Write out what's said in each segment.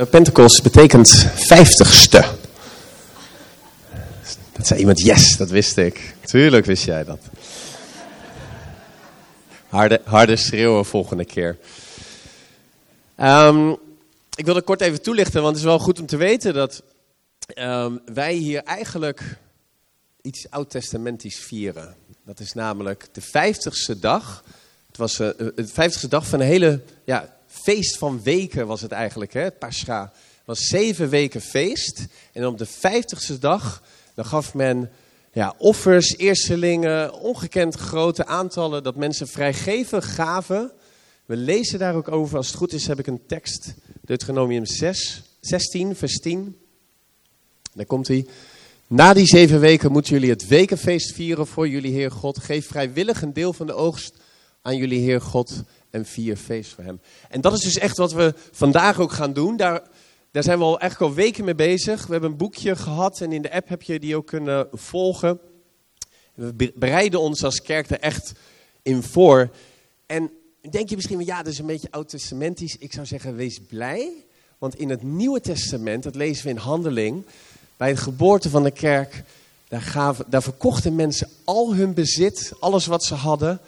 Eh, Pentecost betekent vijftigste. Dat zei iemand, yes, dat wist ik. Tuurlijk wist jij dat. Harde, harde schreeuwen volgende keer. Um, ik wil het kort even toelichten, want het is wel goed om te weten dat um, wij hier eigenlijk iets oud-testamentisch vieren. Dat is namelijk de vijftigste dag. Het was de vijftigste dag van een hele ja, feest van weken was het eigenlijk. Hè? Pascha was zeven weken feest. En op de vijftigste dag dan gaf men ja, offers, eerstelingen, ongekend grote aantallen dat mensen vrijgeven gaven. We lezen daar ook over. Als het goed is heb ik een tekst. Deuteronomium 6, 16, vers 10. Daar komt hij. Na die zeven weken moeten jullie het wekenfeest vieren voor jullie Heer God. Geef vrijwillig een deel van de oogst aan jullie Heer God en vier feest voor hem. En dat is dus echt wat we vandaag ook gaan doen. Daar, daar zijn we al eigenlijk al weken mee bezig. We hebben een boekje gehad en in de app heb je die ook kunnen volgen. We bereiden ons als kerk er echt in voor. En denk je misschien, ja, dat is een beetje oud-testamentisch. Ik zou zeggen, wees blij. Want in het Nieuwe Testament, dat lezen we in Handeling, bij de geboorte van de kerk, daar, gaven, daar verkochten mensen al hun bezit, alles wat ze hadden.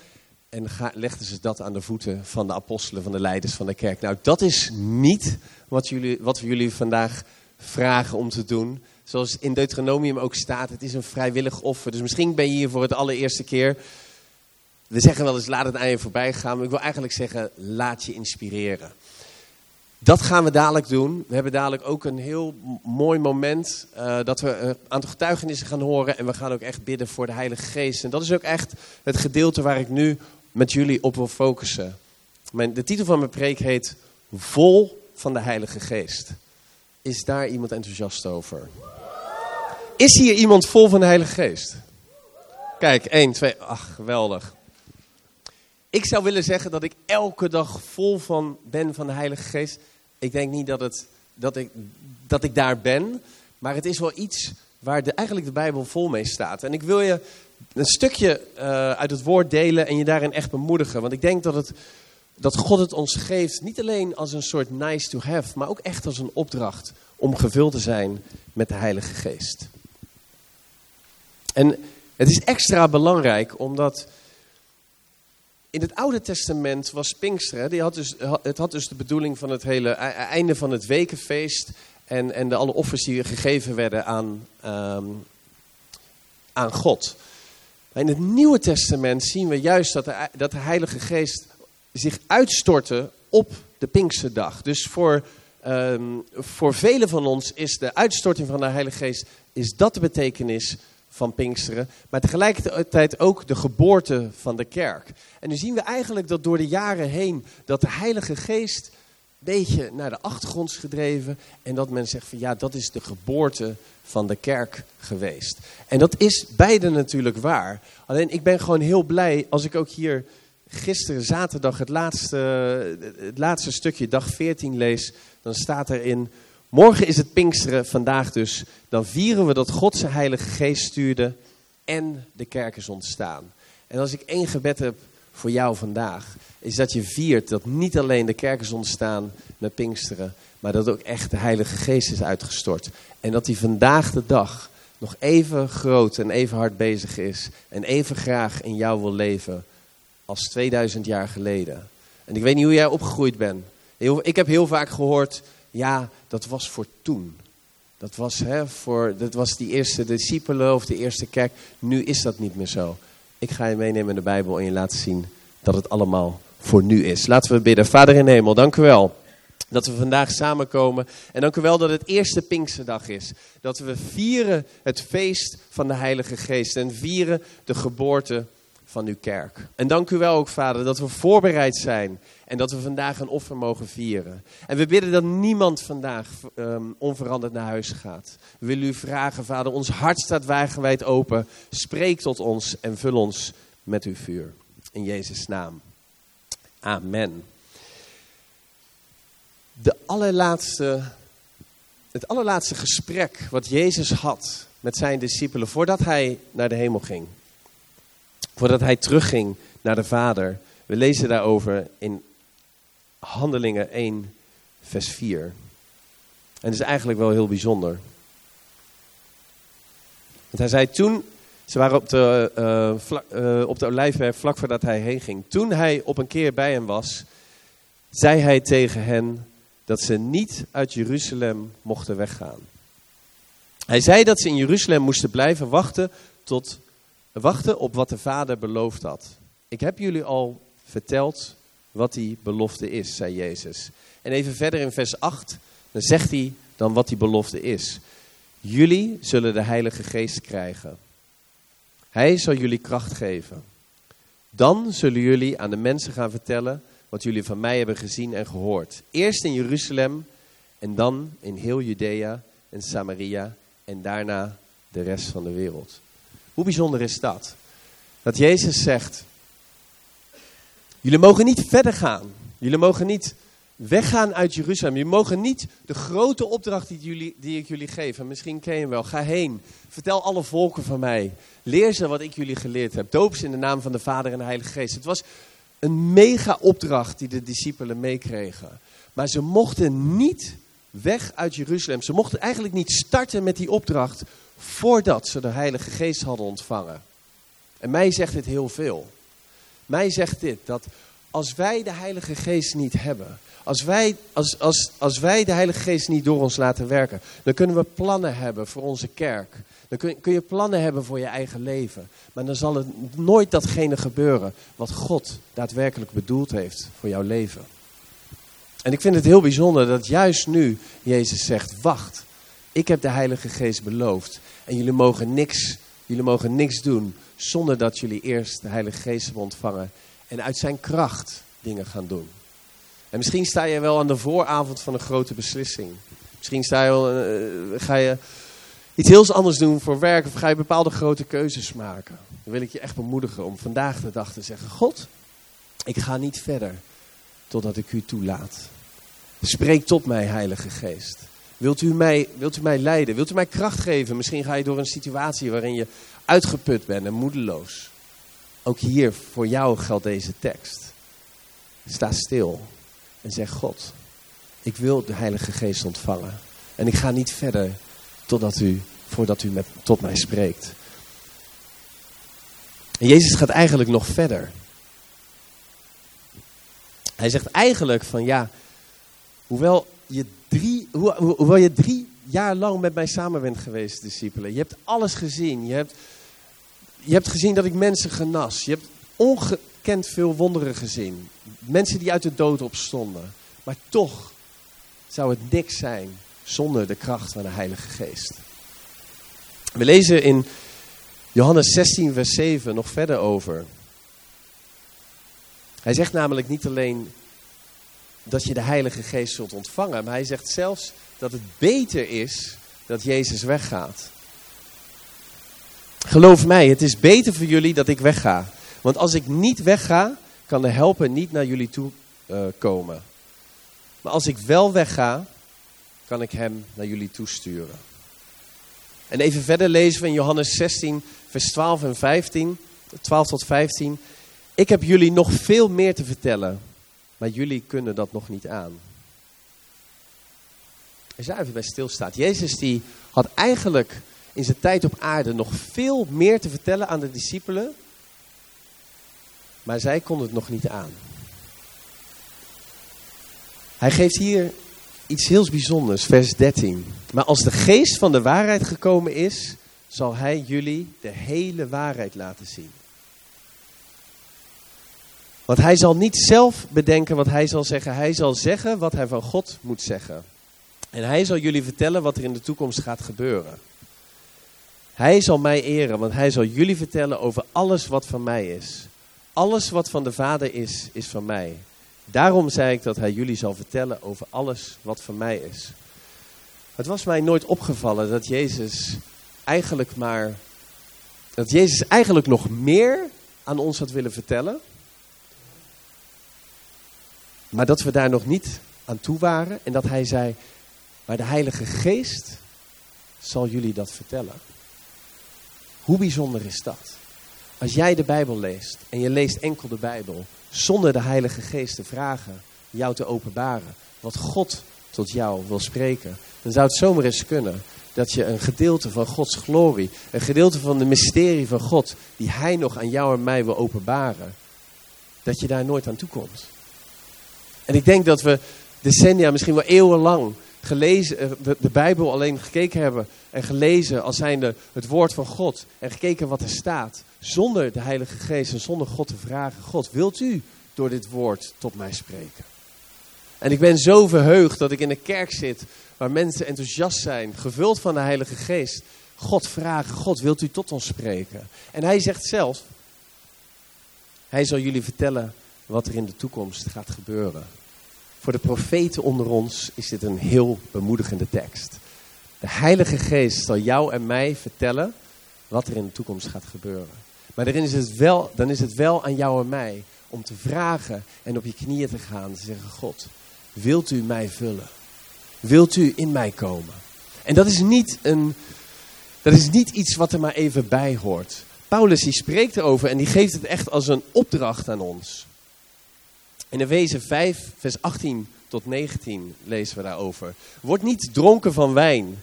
En legden ze dat aan de voeten van de apostelen, van de leiders van de kerk. Nou, dat is niet wat, jullie, wat we jullie vandaag vragen om te doen. Zoals in Deuteronomium ook staat, het is een vrijwillig offer. Dus misschien ben je hier voor het allereerste keer. We zeggen wel eens, laat het aan je voorbij gaan. Maar ik wil eigenlijk zeggen, laat je inspireren. Dat gaan we dadelijk doen. We hebben dadelijk ook een heel mooi moment uh, dat we een aantal getuigenissen gaan horen. En we gaan ook echt bidden voor de Heilige Geest. En dat is ook echt het gedeelte waar ik nu met jullie op wil focussen. Mijn, de titel van mijn preek heet Vol van de Heilige Geest. Is daar iemand enthousiast over? Is hier iemand vol van de Heilige Geest? Kijk, één, twee, ach, geweldig. Ik zou willen zeggen dat ik elke dag vol van ben van de Heilige Geest. Ik denk niet dat, het, dat, ik, dat ik daar ben, maar het is wel iets waar de, eigenlijk de Bijbel vol mee staat. En ik wil je een stukje uh, uit het woord delen en je daarin echt bemoedigen. Want ik denk dat, het, dat God het ons geeft, niet alleen als een soort nice to have, maar ook echt als een opdracht om gevuld te zijn met de Heilige Geest. En het is extra belangrijk omdat in het Oude Testament was Pinksteren, die had dus, het had dus de bedoeling van het hele e-, einde van het wekenfeest en, en de alle offers die gegeven werden aan, um, aan God. In het Nieuwe Testament zien we juist dat de, dat de Heilige Geest zich uitstortte op de Pinksterdag. Dus voor, um, voor velen van ons is de uitstorting van de Heilige Geest is dat de betekenis van Pinksteren. Maar tegelijkertijd ook de geboorte van de kerk. En nu zien we eigenlijk dat door de jaren heen dat de Heilige Geest beetje naar de achtergrond gedreven. En dat men zegt van ja, dat is de geboorte van de kerk geweest. En dat is beide natuurlijk waar. Alleen ik ben gewoon heel blij als ik ook hier gisteren zaterdag het laatste, het laatste stukje, dag 14 lees. Dan staat erin, morgen is het Pinksteren, vandaag dus. Dan vieren we dat God zijn heilige geest stuurde en de kerk is ontstaan. En als ik één gebed heb voor jou vandaag, is dat je viert dat niet alleen de kerk is ontstaan met Pinksteren, maar dat ook echt de Heilige Geest is uitgestort. En dat hij vandaag de dag nog even groot en even hard bezig is en even graag in jou wil leven als 2000 jaar geleden. En ik weet niet hoe jij opgegroeid bent. Ik heb heel vaak gehoord, ja, dat was voor toen. Dat was, hè, voor, dat was die eerste discipelen of de eerste kerk. Nu is dat niet meer zo. Ik ga je meenemen in de Bijbel en je laten zien dat het allemaal voor nu is. Laten we bidden. Vader in hemel, dank u wel dat we vandaag samenkomen. En dank u wel dat het eerste Pinksterdag is. Dat we vieren het feest van de Heilige Geest en vieren de geboorte van uw kerk. En dank u wel ook, Vader, dat we voorbereid zijn en dat we vandaag een offer mogen vieren. En we bidden dat niemand vandaag um, onveranderd naar huis gaat. We willen u vragen, Vader, ons hart staat wagenwijd open. Spreek tot ons en vul ons met uw vuur. In Jezus' naam. Amen. De allerlaatste, het allerlaatste gesprek wat Jezus had met zijn discipelen voordat hij naar de hemel ging. Voordat hij terugging naar de Vader. We lezen daarover in Handelingen 1, vers 4. En dat is eigenlijk wel heel bijzonder. Want hij zei toen, ze waren op de, uh, vla, uh, op de olijfberg vlak voordat hij heen ging. Toen hij op een keer bij hen was, zei hij tegen hen dat ze niet uit Jeruzalem mochten weggaan. Hij zei dat ze in Jeruzalem moesten blijven wachten, tot, wachten op wat de Vader beloofd had. Ik heb jullie al verteld wat die belofte is, zei Jezus. En even verder in vers 8, dan zegt hij dan wat die belofte is. Jullie zullen de Heilige Geest krijgen. Hij zal jullie kracht geven. Dan zullen jullie aan de mensen gaan vertellen wat jullie van mij hebben gezien en gehoord. Eerst in Jeruzalem en dan in heel Judea en Samaria en daarna de rest van de wereld. Hoe bijzonder is dat? Dat Jezus zegt, jullie mogen niet verder gaan. Jullie mogen niet weggaan uit Jeruzalem. Je mogen niet de grote opdracht die, jullie, die ik jullie geef, en misschien ken je hem wel, ga heen. Vertel alle volken van mij. Leer ze wat ik jullie geleerd heb. Doop ze in de naam van de Vader en de Heilige Geest. Het was een mega opdracht die de discipelen meekregen. Maar ze mochten niet weg uit Jeruzalem. Ze mochten eigenlijk niet starten met die opdracht voordat ze de Heilige Geest hadden ontvangen. En mij zegt dit heel veel. Mij zegt dit, dat als wij de Heilige Geest niet hebben, als wij, als, als, als wij de Heilige Geest niet door ons laten werken, dan kunnen we plannen hebben voor onze kerk. Dan kun, kun je plannen hebben voor je eigen leven. Maar dan zal het nooit datgene gebeuren wat God daadwerkelijk bedoeld heeft voor jouw leven. En ik vind het heel bijzonder dat juist nu Jezus zegt, wacht, ik heb de Heilige Geest beloofd. En jullie mogen niks, jullie mogen niks doen zonder dat jullie eerst de Heilige Geest hebben ontvangen. En uit zijn kracht dingen gaan doen. En misschien sta je wel aan de vooravond van een grote beslissing. Misschien sta je, uh, ga je iets heel anders doen voor werk of ga je bepaalde grote keuzes maken. Dan wil ik je echt bemoedigen om vandaag de dag te zeggen, God, ik ga niet verder totdat ik u toelaat. Spreek tot mij, Heilige Geest. Wilt u, mij, wilt u mij leiden? Wilt u mij kracht geven? Misschien ga je door een situatie waarin je uitgeput bent en moedeloos. Ook hier voor jou geldt deze tekst. Sta stil en zeg God, ik wil de Heilige Geest ontvangen. En ik ga niet verder totdat u, voordat u met, tot mij spreekt. En Jezus gaat eigenlijk nog verder. Hij zegt eigenlijk van ja, hoewel je drie, hoewel je drie jaar lang met mij samen bent geweest, discipelen. Je hebt alles gezien. Je hebt, je hebt gezien dat ik mensen genas. Je hebt ongekend veel wonderen gezien. Mensen die uit de dood opstonden. Maar toch zou het niks zijn zonder de kracht van de Heilige Geest. We lezen in Johannes 16, vers 7 nog verder over. Hij zegt namelijk niet alleen dat je de Heilige Geest zult ontvangen, maar hij zegt zelfs dat het beter is dat Jezus weggaat. Geloof mij, het is beter voor jullie dat ik wegga. Want als ik niet wegga, kan de helper niet naar jullie toe uh, komen. Maar als ik wel wegga, kan ik hem naar jullie toesturen. En even verder lezen we in Johannes 16, vers 12 en 15, 12 tot 15. Ik heb jullie nog veel meer te vertellen, maar jullie kunnen dat nog niet aan. Als je even bij stilstaat. Jezus die had eigenlijk in zijn tijd op aarde nog veel meer te vertellen aan de discipelen, maar zij konden het nog niet aan. Hij geeft hier iets heel bijzonders, vers 13. Maar als de geest van de waarheid gekomen is, zal hij jullie de hele waarheid laten zien. Want hij zal niet zelf bedenken wat hij zal zeggen. Hij zal zeggen wat hij van God moet zeggen. En hij zal jullie vertellen wat er in de toekomst gaat gebeuren. Hij zal mij eren, want hij zal jullie vertellen over alles wat van mij is. Alles wat van de Vader is, is van mij. Daarom zei ik dat hij jullie zal vertellen over alles wat van mij is. Het was mij nooit opgevallen dat Jezus eigenlijk maar. Dat Jezus eigenlijk nog meer aan ons had willen vertellen. Maar dat we daar nog niet aan toe waren. En dat hij zei: Maar de Heilige Geest zal jullie dat vertellen. Hoe bijzonder is dat? Als jij de Bijbel leest en je leest enkel de Bijbel, zonder de Heilige Geest te vragen, jou te openbaren, wat God tot jou wil spreken, dan zou het zomaar eens kunnen dat je een gedeelte van Gods glorie, een gedeelte van de mysterie van God, die Hij nog aan jou en mij wil openbaren, dat je daar nooit aan toe komt. En ik denk dat we decennia, misschien wel eeuwenlang, gelezen, eh, de, Bijbel alleen gekeken hebben en gelezen als zijnde het woord van God en gekeken wat er staat, zonder de Heilige Geest en zonder God te vragen, God, wilt u door dit woord tot mij spreken? En ik ben zo verheugd dat ik in een kerk zit waar mensen enthousiast zijn, gevuld van de Heilige Geest. God vragen, God wilt u tot ons spreken? En hij zegt zelf, hij zal jullie vertellen wat er in de toekomst gaat gebeuren. Voor de profeten onder ons is dit een heel bemoedigende tekst. De Heilige Geest zal jou en mij vertellen wat er in de toekomst gaat gebeuren. Maar dan is het wel, dan is het wel aan jou en mij om te vragen en op je knieën te gaan. Te zeggen, God, wilt u mij vullen? Wilt u in mij komen? En dat is niet, een, dat is niet iets wat er maar even bij hoort. Paulus die spreekt erover en die geeft het echt als een opdracht aan ons. In Efeze 5, vers 18 tot 19 lezen we daarover. Word niet dronken van wijn,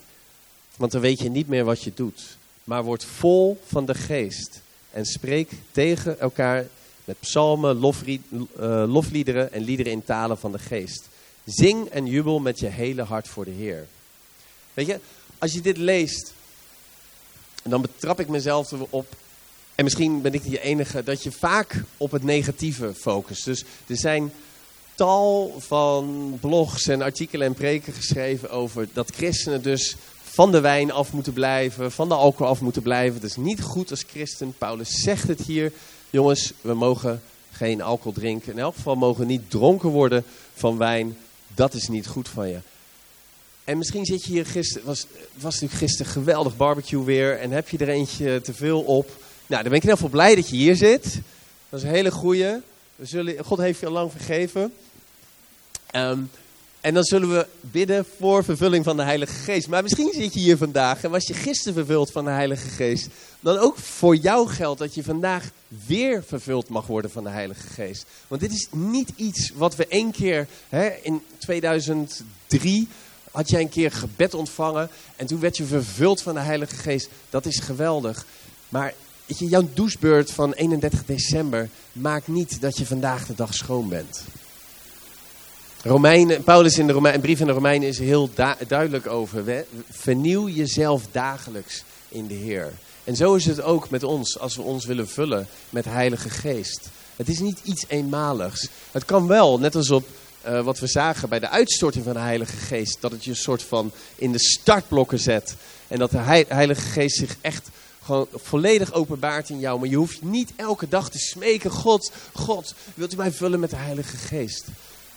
want dan weet je niet meer wat je doet. Maar word vol van de geest en spreek tegen elkaar met psalmen, eh, lofliederen en liederen in talen van de geest. Zing en jubel met je hele hart voor de Heer. Weet je, als je dit leest, dan betrap ik mezelf erop en misschien ben ik de enige dat je vaak op het negatieve focust. Dus er zijn tal van blogs en artikelen en preken geschreven over dat christenen dus van de wijn af moeten blijven, van de alcohol af moeten blijven. Dat is niet goed als christen. Paulus zegt het hier. Jongens, we mogen geen alcohol drinken. In elk geval mogen niet dronken worden van wijn. Dat is niet goed van je. En misschien zit je hier gisteren, was, was natuurlijk gisteren geweldig barbecue weer en heb je er eentje te veel op. Nou, dan ben ik heel veel blij dat je hier zit. Dat is een hele goeie. We zullen, God heeft je al lang vergeven. Ehm, en dan zullen we bidden voor vervulling van de Heilige Geest. Maar misschien zit je hier vandaag en was je gisteren vervuld van de Heilige Geest. Dan ook voor jou geldt dat je vandaag weer vervuld mag worden van de Heilige Geest. Want dit is niet iets wat we één keer hè, in 2003 had jij een keer gebed ontvangen en toen werd je vervuld van de Heilige Geest. Dat is geweldig. Maar Weet je, jouw douchebeurt van 31 december maakt niet dat je vandaag de dag schoon bent. Romeinen, Paulus in de Romein, brief in de Romeinen is heel duidelijk over. Vernieuw jezelf dagelijks in de Heer. En zo is het ook met ons als we ons willen vullen met Heilige Geest. Het is niet iets eenmaligs. Het kan wel, net als op uh, wat we zagen bij de uitstorting van de Heilige Geest, dat het je een soort van in de startblokken zet. En dat de Heilige Geest zich echt gewoon volledig openbaart in jou. Maar je hoeft niet elke dag te smeken. God, God, wilt u mij vullen met de Heilige Geest?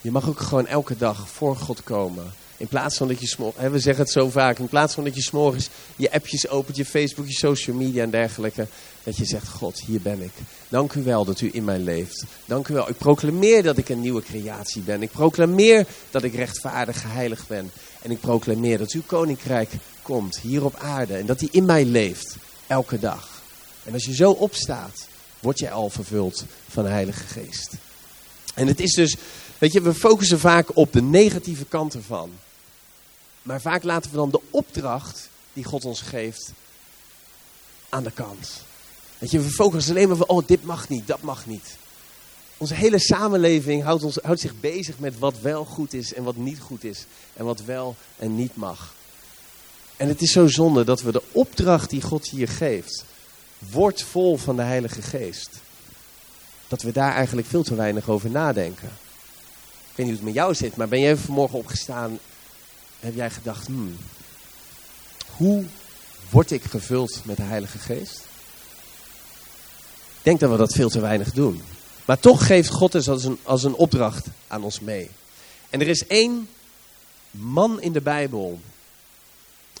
Je mag ook gewoon elke dag voor God komen. In plaats van dat je smorgens, we zeggen het zo vaak, in plaats van dat je s'morgens je appjes opent, je Facebook, je social media en dergelijke. Dat je zegt, God, hier ben ik. Dank u wel dat u in mij leeft. Dank u wel. Ik proclameer dat ik een nieuwe creatie ben. Ik proclameer dat ik rechtvaardig geheiligd ben. En ik proclameer dat uw koninkrijk komt hier op aarde. En dat hij in mij leeft. Elke dag. En als je zo opstaat, word je al vervuld van de Heilige Geest. En het is dus, weet je, we focussen vaak op de negatieve kant ervan. Maar vaak laten we dan de opdracht die God ons geeft aan de kant. Weet je, we focussen alleen maar van, oh, dit mag niet, dat mag niet. Onze hele samenleving houdt, ons, houdt zich bezig met wat wel goed is en wat niet goed is. En wat wel en niet mag. En het is zo zonde dat we de opdracht die God hier geeft, wordt vol van de Heilige Geest. Dat we daar eigenlijk veel te weinig over nadenken. Ik weet niet hoe het met jou zit, maar ben jij vanmorgen opgestaan heb jij gedacht, hmm, hoe word ik gevuld met de Heilige Geest? Ik denk dat we dat veel te weinig doen. Maar toch geeft God het als een, als een opdracht aan ons mee. En er is één man in de Bijbel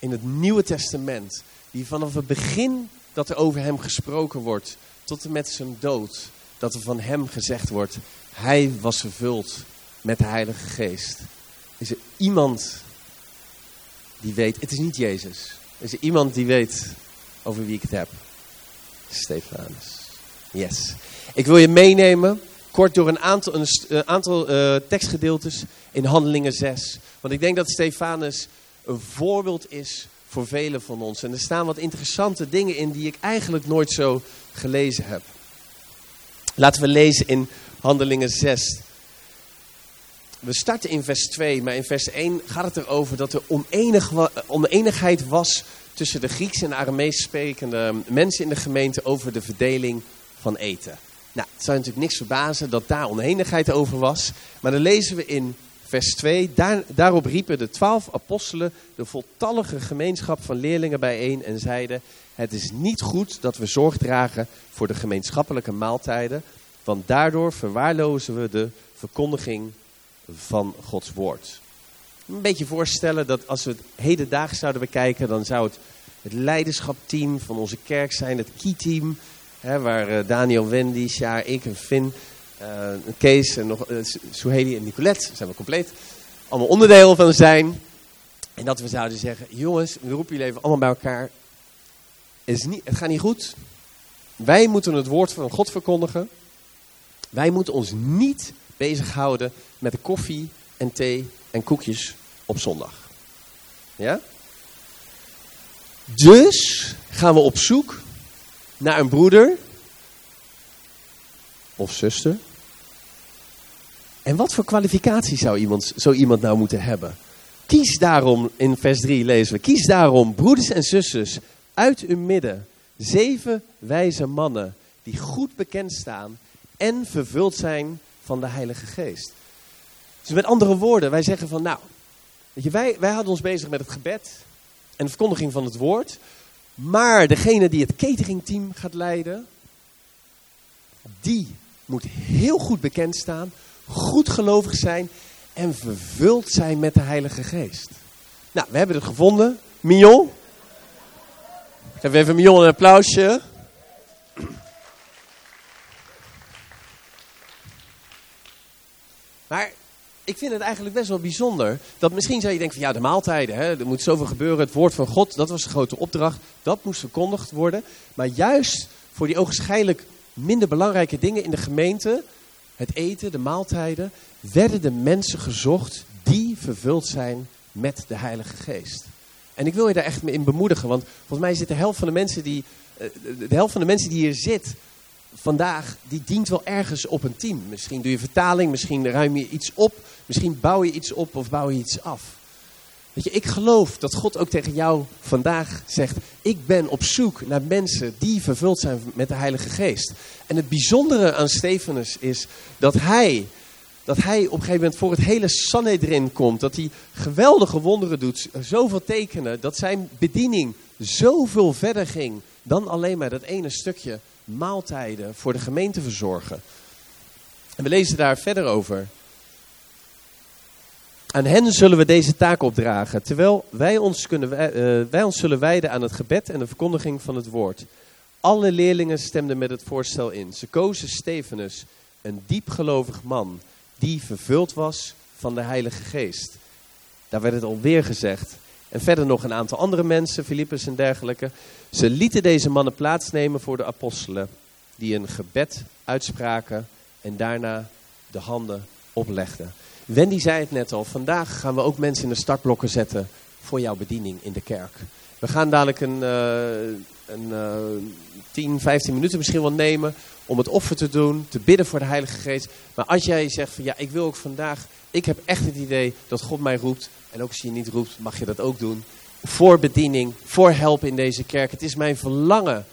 in het Nieuwe Testament, die vanaf het begin dat er over hem gesproken wordt, tot en met zijn dood, dat er van hem gezegd wordt, hij was vervuld met de Heilige Geest. Is er iemand die weet, het is niet Jezus, is er iemand die weet over wie ik het heb? Stefanus. Yes. Ik wil je meenemen kort door een aantal, een, aantal eh, tekstgedeeltes in Handelingen 6. Want ik denk dat Stefanus een voorbeeld is voor velen van ons. En er staan wat interessante dingen in die ik eigenlijk nooit zo gelezen heb. Laten we lezen in Handelingen 6. We starten in vers 2, maar in vers 1 gaat het erover dat er oneenig oneenigheid was tussen de Grieks en Aramees sprekende mensen in de gemeente over de verdeling van eten. Nou, het zou natuurlijk niks verbazen dat daar oneenigheid over was. Maar dan lezen we in vers 2, daar, daarop riepen de twaalf apostelen de voltallige gemeenschap van leerlingen bijeen en zeiden, het is niet goed dat we zorg dragen voor de gemeenschappelijke maaltijden, want daardoor verwaarlozen we de verkondiging van Gods woord. Een beetje voorstellen dat als we het hedendaags zouden bekijken, dan zou het het leiderschapteam van onze kerk zijn, het key-team, waar eh, Daniel, Wendy, Sjaar, ik en Finn, Kees en nog uh, Suheli en Nicolette, zijn we compleet, allemaal onderdeel van zijn. En dat we zouden zeggen, jongens, we roepen jullie even allemaal bij elkaar. Het, is niet, het gaat niet goed. Wij moeten het woord van God verkondigen. Wij moeten ons niet bezighouden met de koffie en thee en koekjes op zondag. Ja? Dus gaan we op zoek naar een broeder of zuster. En wat voor kwalificatie zou iemand, zo iemand nou moeten hebben? Kies daarom, in vers 3 lezen we, kies daarom broeders en zusters uit uw midden, zeven wijze mannen die goed bekend staan en vervuld zijn van de Heilige Geest. Dus met andere woorden, wij zeggen van nou, weet je, wij, wij houden ons bezig met het gebed en de verkondiging van het woord. Maar degene die het cateringteam gaat leiden, die moet heel goed bekend staan, goed gelovig zijn en vervuld zijn met de Heilige Geest. Nou, we hebben het gevonden. Mignon. Geef even Mignon een applausje. Maar ik vind het eigenlijk best wel bijzonder. Dat misschien zou je denken van ja, de maaltijden, hè, er moet zoveel gebeuren. Het woord van God, dat was de grote opdracht. Dat moest verkondigd worden. Maar juist voor die ogenschijnlijk minder belangrijke dingen in de gemeente, het eten, de maaltijden, werden de mensen gezocht die vervuld zijn met de Heilige Geest. En ik wil je daar echt mee in bemoedigen, want volgens mij zit de helft van de mensen die, eh, de helft van de mensen die hier zit vandaag, die dient wel ergens op een team. Misschien doe je vertaling, misschien ruim je iets op, misschien bouw je iets op of bouw je iets af. Weet je, ik geloof dat God ook tegen jou vandaag zegt: Ik ben op zoek naar mensen die vervuld zijn met de Heilige Geest. En het bijzondere aan Stefanus is dat hij, dat hij op een gegeven moment voor het hele Sanhedrin komt. Dat hij geweldige wonderen doet, zoveel tekenen, dat zijn bediening zoveel verder ging dan alleen maar dat ene stukje maaltijden voor de gemeente verzorgen. En we lezen daar verder over. Aan hen zullen we deze taak opdragen, terwijl wij ons, kunnen, uh, wij ons zullen wijden aan het gebed en de verkondiging van het woord. Alle leerlingen stemden met het voorstel in. Ze kozen Stefanus, een diepgelovig man, die vervuld was van de Heilige Geest. Daar werd het alweer gezegd. En verder nog een aantal andere mensen, Filippus en dergelijke. Ze lieten deze mannen plaatsnemen voor de apostelen, die een gebed uitspraken en daarna de handen oplegden. Wendy zei het net al, vandaag gaan we ook mensen in de startblokken zetten voor jouw bediening in de kerk. We gaan dadelijk een, uh, een uh, 10, 15 minuten misschien wel nemen om het offer te doen, te bidden voor de Heilige Geest. Maar als jij zegt van ja, ik wil ook vandaag, ik heb echt het idee dat God mij roept. En ook als je niet roept, mag je dat ook doen. Voor bediening, voor helpen in deze kerk. Het is mijn verlangen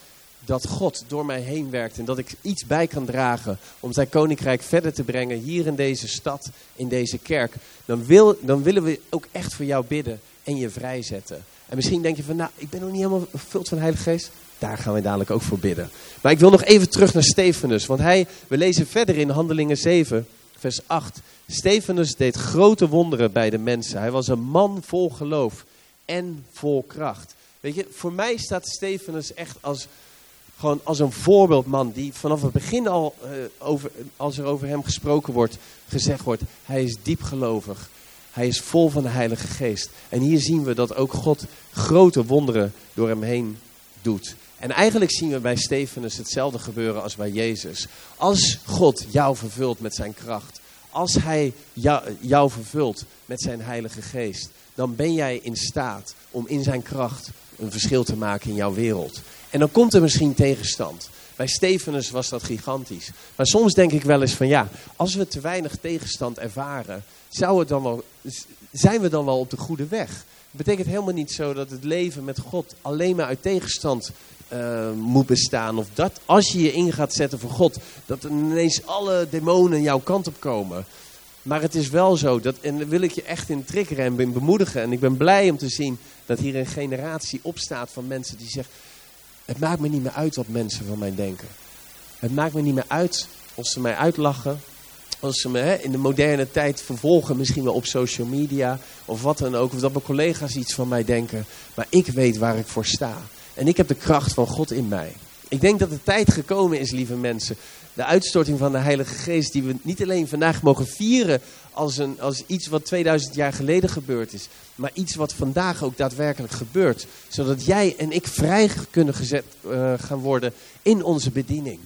dat God door mij heen werkt en dat ik iets bij kan dragen om zijn koninkrijk verder te brengen hier in deze stad, in deze kerk. Dan, wil, dan willen we ook echt voor jou bidden en je vrijzetten. En misschien denk je van, nou, ik ben nog niet helemaal vervuld van de Heilige Geest. Daar gaan we dadelijk ook voor bidden. Maar ik wil nog even terug naar Stefanus, want hij, we lezen verder in Handelingen 7, vers 8. Stefanus deed grote wonderen bij de mensen. Hij was een man vol geloof en vol kracht. Weet je, voor mij staat Stefanus echt als, gewoon als een voorbeeldman die vanaf het begin al, uh, over, als er over hem gesproken wordt, gezegd wordt, hij is diep gelovig. Hij is vol van de Heilige Geest. En hier zien we dat ook God grote wonderen door hem heen doet. En eigenlijk zien we bij Stefanus hetzelfde gebeuren als bij Jezus. Als God jou vervult met zijn kracht, als hij jou, jou vervult met zijn Heilige Geest, dan ben jij in staat om in zijn kracht een verschil te maken in jouw wereld. En dan komt er misschien tegenstand. Bij Stefanus was dat gigantisch. Maar soms denk ik wel eens van ja, als we te weinig tegenstand ervaren, dan wel, zijn we dan wel op de goede weg? Het betekent helemaal niet zo dat het leven met God alleen maar uit tegenstand uh, moet bestaan. Of dat als je je in gaat zetten voor God, dat ineens alle demonen jouw kant op komen. Maar het is wel zo, dat, en daar wil ik je echt in triggeren en bemoedigen. En ik ben blij om te zien dat hier een generatie opstaat van mensen die zeggen... Het maakt me niet meer uit wat mensen van mij denken. Het maakt me niet meer uit of ze mij uitlachen. Als ze me hè, in de moderne tijd vervolgen, misschien wel op social media of wat dan ook. Of dat mijn collega's iets van mij denken. Maar ik weet waar ik voor sta. En ik heb de kracht van God in mij. Ik denk dat de tijd gekomen is, lieve mensen. De uitstorting van de Heilige Geest, die we niet alleen vandaag mogen vieren als, een, als iets wat 2000 jaar geleden gebeurd is. Maar iets wat vandaag ook daadwerkelijk gebeurt. Zodat jij en ik vrij kunnen gezet uh, gaan worden in onze bediening.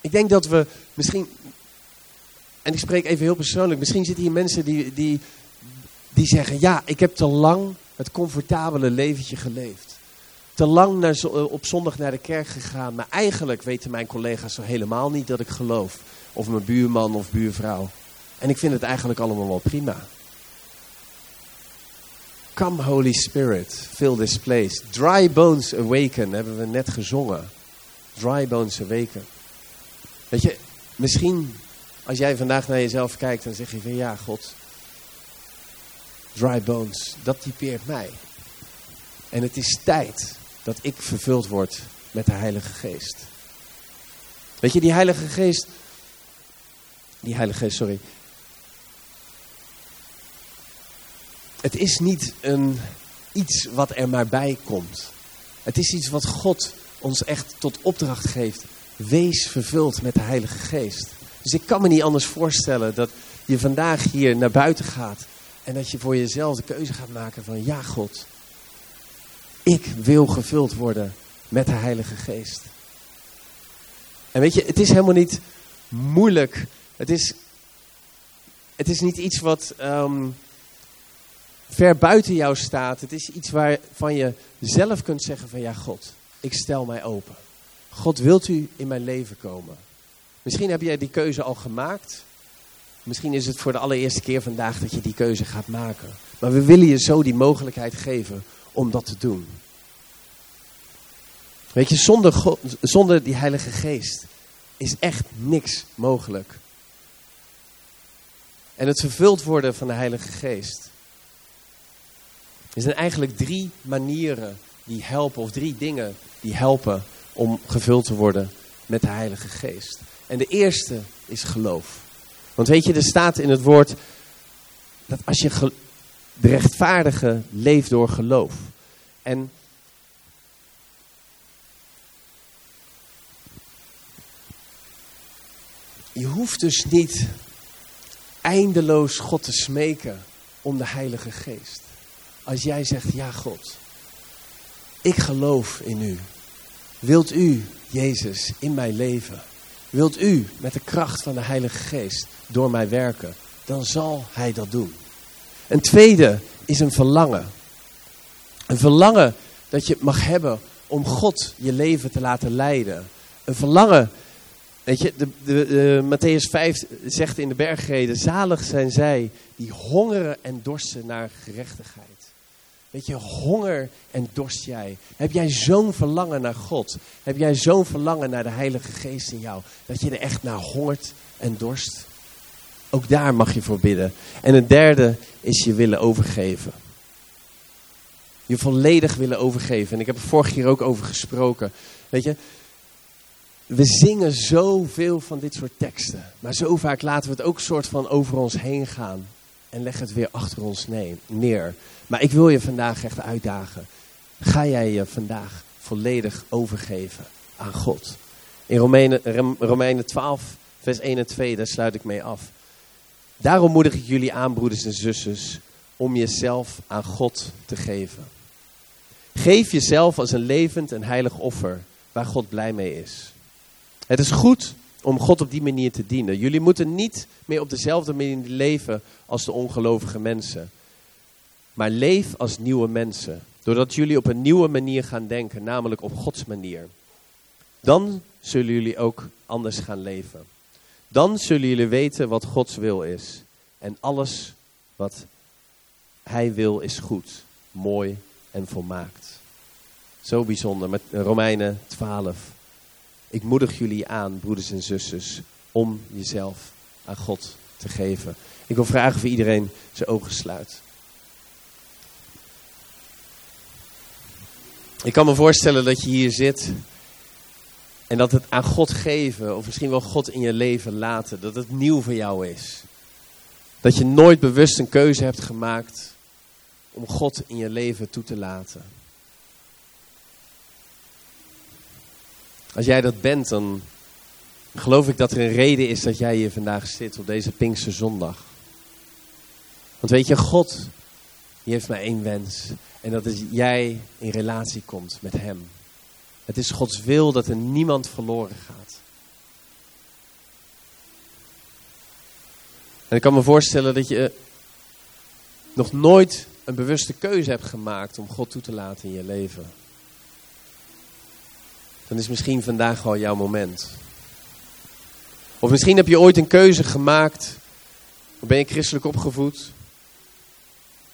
Ik denk dat we misschien, en ik spreek even heel persoonlijk, misschien zitten hier mensen die, die, die zeggen, ja, ik heb te lang het comfortabele leventje geleefd. Te lang naar, eh, op zondag naar de kerk gegaan, maar eigenlijk weten mijn collega's zo helemaal niet dat ik geloof. Of mijn buurman of buurvrouw. En ik vind het eigenlijk allemaal wel prima. Come Holy Spirit, fill this place. Dry bones awaken, hebben we net gezongen. Dry bones awaken. Weet je, misschien als jij vandaag naar jezelf kijkt, dan zeg je van ja, God, dry bones, dat typeert mij. En het is tijd dat ik vervuld word met de Heilige Geest. Weet je, die Heilige Geest, die Heilige Geest, sorry. Het is niet een, iets wat er maar bij komt. Het is iets wat God ons echt tot opdracht geeft. Wees vervuld met de Heilige Geest. Dus ik kan me niet anders voorstellen dat je vandaag hier naar buiten gaat en dat je voor jezelf de keuze gaat maken van ja God, ik wil gevuld worden met de Heilige Geest. En weet je, het is helemaal niet moeilijk. Het is, het is niet iets wat um, ver buiten jou staat. Het is iets waarvan je zelf kunt zeggen van ja God, ik stel mij open. God, wilt u in mijn leven komen? Misschien heb jij die keuze al gemaakt. Misschien is het voor de allereerste keer vandaag dat je die keuze gaat maken. Maar we willen je zo die mogelijkheid geven om dat te doen. Weet je, zonder, zonder die Heilige Geest is echt niks mogelijk. En het vervuld worden van de Heilige Geest. Er zijn eigenlijk drie manieren die helpen, of drie dingen die helpen om gevuld te worden met de Heilige Geest. En de eerste is geloof. Want weet je, er staat in het woord dat als je de rechtvaardige leeft door geloof. En je hoeft dus niet eindeloos God te smeken om de Heilige Geest. Als jij zegt, ja God, ik geloof in u. Wilt u, Jezus, in mijn leven? Wilt u met de kracht van de Heilige Geest door mij werken? Dan zal Hij dat doen. Een tweede is een verlangen. Een verlangen dat je mag hebben om God je leven te laten leiden. Een verlangen, weet je, de, de, de, Matthäus 5 zegt in de bergreden, zalig zijn zij die hongeren en dorsten naar gerechtigheid. Weet je, honger en dorst jij. Heb jij zo'n verlangen naar God? Heb jij zo'n verlangen naar de Heilige Geest in jou? Dat je er echt naar hongert en dorst? Ook daar mag je voor bidden. En het derde is je willen overgeven. Je volledig willen overgeven. En ik heb er vorige keer ook over gesproken. Weet je, we zingen zoveel van dit soort teksten. Maar zo vaak laten we het ook soort van over ons heen gaan en leg het weer achter ons neer. Maar ik wil je vandaag echt uitdagen. Ga jij je vandaag volledig overgeven aan God? In Romeinen, Romeinen 12, vers 1 en 2, daar sluit ik mee af. Daarom moedig ik jullie aan, broeders en zusters, om jezelf aan God te geven. Geef jezelf als een levend en heilig offer waar God blij mee is. Het is goed om God op die manier te dienen. Jullie moeten niet meer op dezelfde manier leven als de ongelovige mensen. Maar leef als nieuwe mensen. Doordat jullie op een nieuwe manier gaan denken, namelijk op Gods manier. Dan zullen jullie ook anders gaan leven. Dan zullen jullie weten wat Gods wil is. En alles wat Hij wil is goed, mooi en volmaakt. Zo bijzonder met Romeinen 12. Ik moedig jullie aan, broeders en zusters, om jezelf aan God te geven. Ik wil vragen of iedereen zijn ogen sluit. Ik kan me voorstellen dat je hier zit en dat het aan God geven, of misschien wel God in je leven laten, dat het nieuw voor jou is. Dat je nooit bewust een keuze hebt gemaakt om God in je leven toe te laten. Als jij dat bent, dan geloof ik dat er een reden is dat jij hier vandaag zit op deze Pinkse zondag. Want weet je, God, die heeft maar één wens. En dat is jij in relatie komt met Hem. Het is Gods wil dat er niemand verloren gaat. En ik kan me voorstellen dat je nog nooit een bewuste keuze hebt gemaakt om God toe te laten in je leven. Dan is misschien vandaag al jouw moment. Of misschien heb je ooit een keuze gemaakt. Of ben je christelijk opgevoed?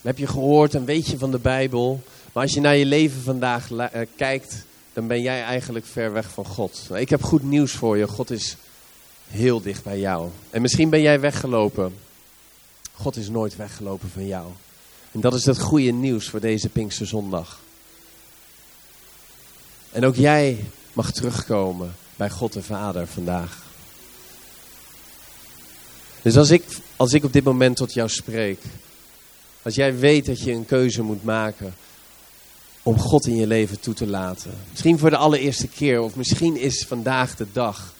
heb je gehoord en weet je van de Bijbel. Maar als je naar je leven vandaag eh, kijkt, dan ben jij eigenlijk ver weg van God. Ik heb goed nieuws voor je. God is heel dicht bij jou. En misschien ben jij weggelopen. God is nooit weggelopen van jou. En dat is het goede nieuws voor deze Pinkse zondag. En ook jij mag terugkomen bij God de Vader vandaag. Dus als ik, als ik op dit moment tot jou spreek, als jij weet dat je een keuze moet maken om God in je leven toe te laten. Misschien voor de allereerste keer of misschien is vandaag de dag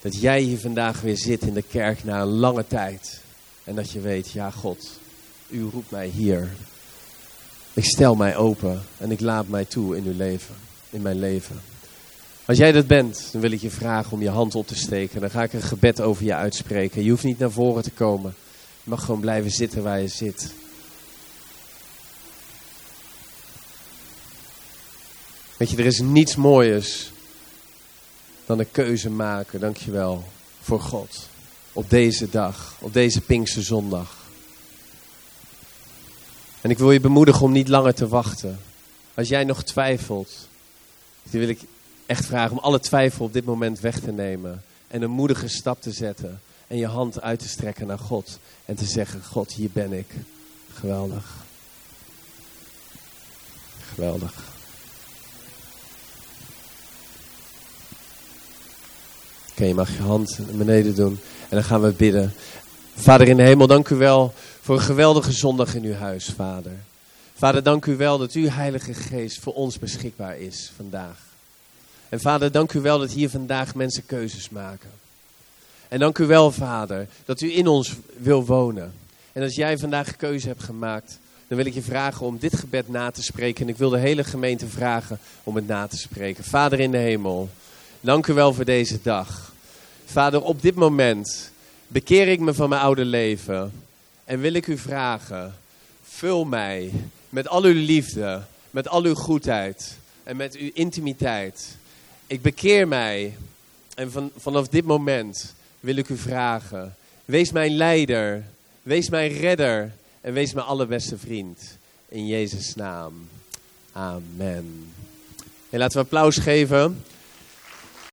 dat jij hier vandaag weer zit in de kerk na een lange tijd. En dat je weet, ja God, u roept mij hier. Ik stel mij open en ik laat mij toe in uw leven, in mijn leven. Als jij dat bent, dan wil ik je vragen om je hand op te steken. Dan ga ik een gebed over je uitspreken. Je hoeft niet naar voren te komen. Je mag gewoon blijven zitten waar je zit. Weet je, er is niets mooiers dan een keuze maken, dankjewel, voor God. Op deze dag, op deze Pinkse zondag. En ik wil je bemoedigen om niet langer te wachten. Als jij nog twijfelt, dan wil ik echt vragen om alle twijfel op dit moment weg te nemen. En een moedige stap te zetten. En je hand uit te strekken naar God. En te zeggen, God, hier ben ik. Geweldig. Geweldig. Oké, je mag je hand naar beneden doen. En dan gaan we bidden. Vader in de hemel, dank u wel voor een geweldige zondag in uw huis, Vader. Vader, dank u wel dat uw Heilige Geest voor ons beschikbaar is vandaag. En Vader, dank u wel dat hier vandaag mensen keuzes maken. En dank u wel, Vader, dat u in ons wil wonen. En als jij vandaag keuze hebt gemaakt, dan wil ik je vragen om dit gebed na te spreken. En ik wil de hele gemeente vragen om het na te spreken. Vader in de hemel. Dank u wel voor deze dag. Vader, op dit moment bekeer ik me van mijn oude leven. En wil ik u vragen, vul mij met al uw liefde, met al uw goedheid en met uw intimiteit. Ik bekeer mij en van, vanaf dit moment wil ik u vragen, wees mijn leider, wees mijn redder en wees mijn allerbeste vriend. In Jezus' naam. Amen. En laten we applaus geven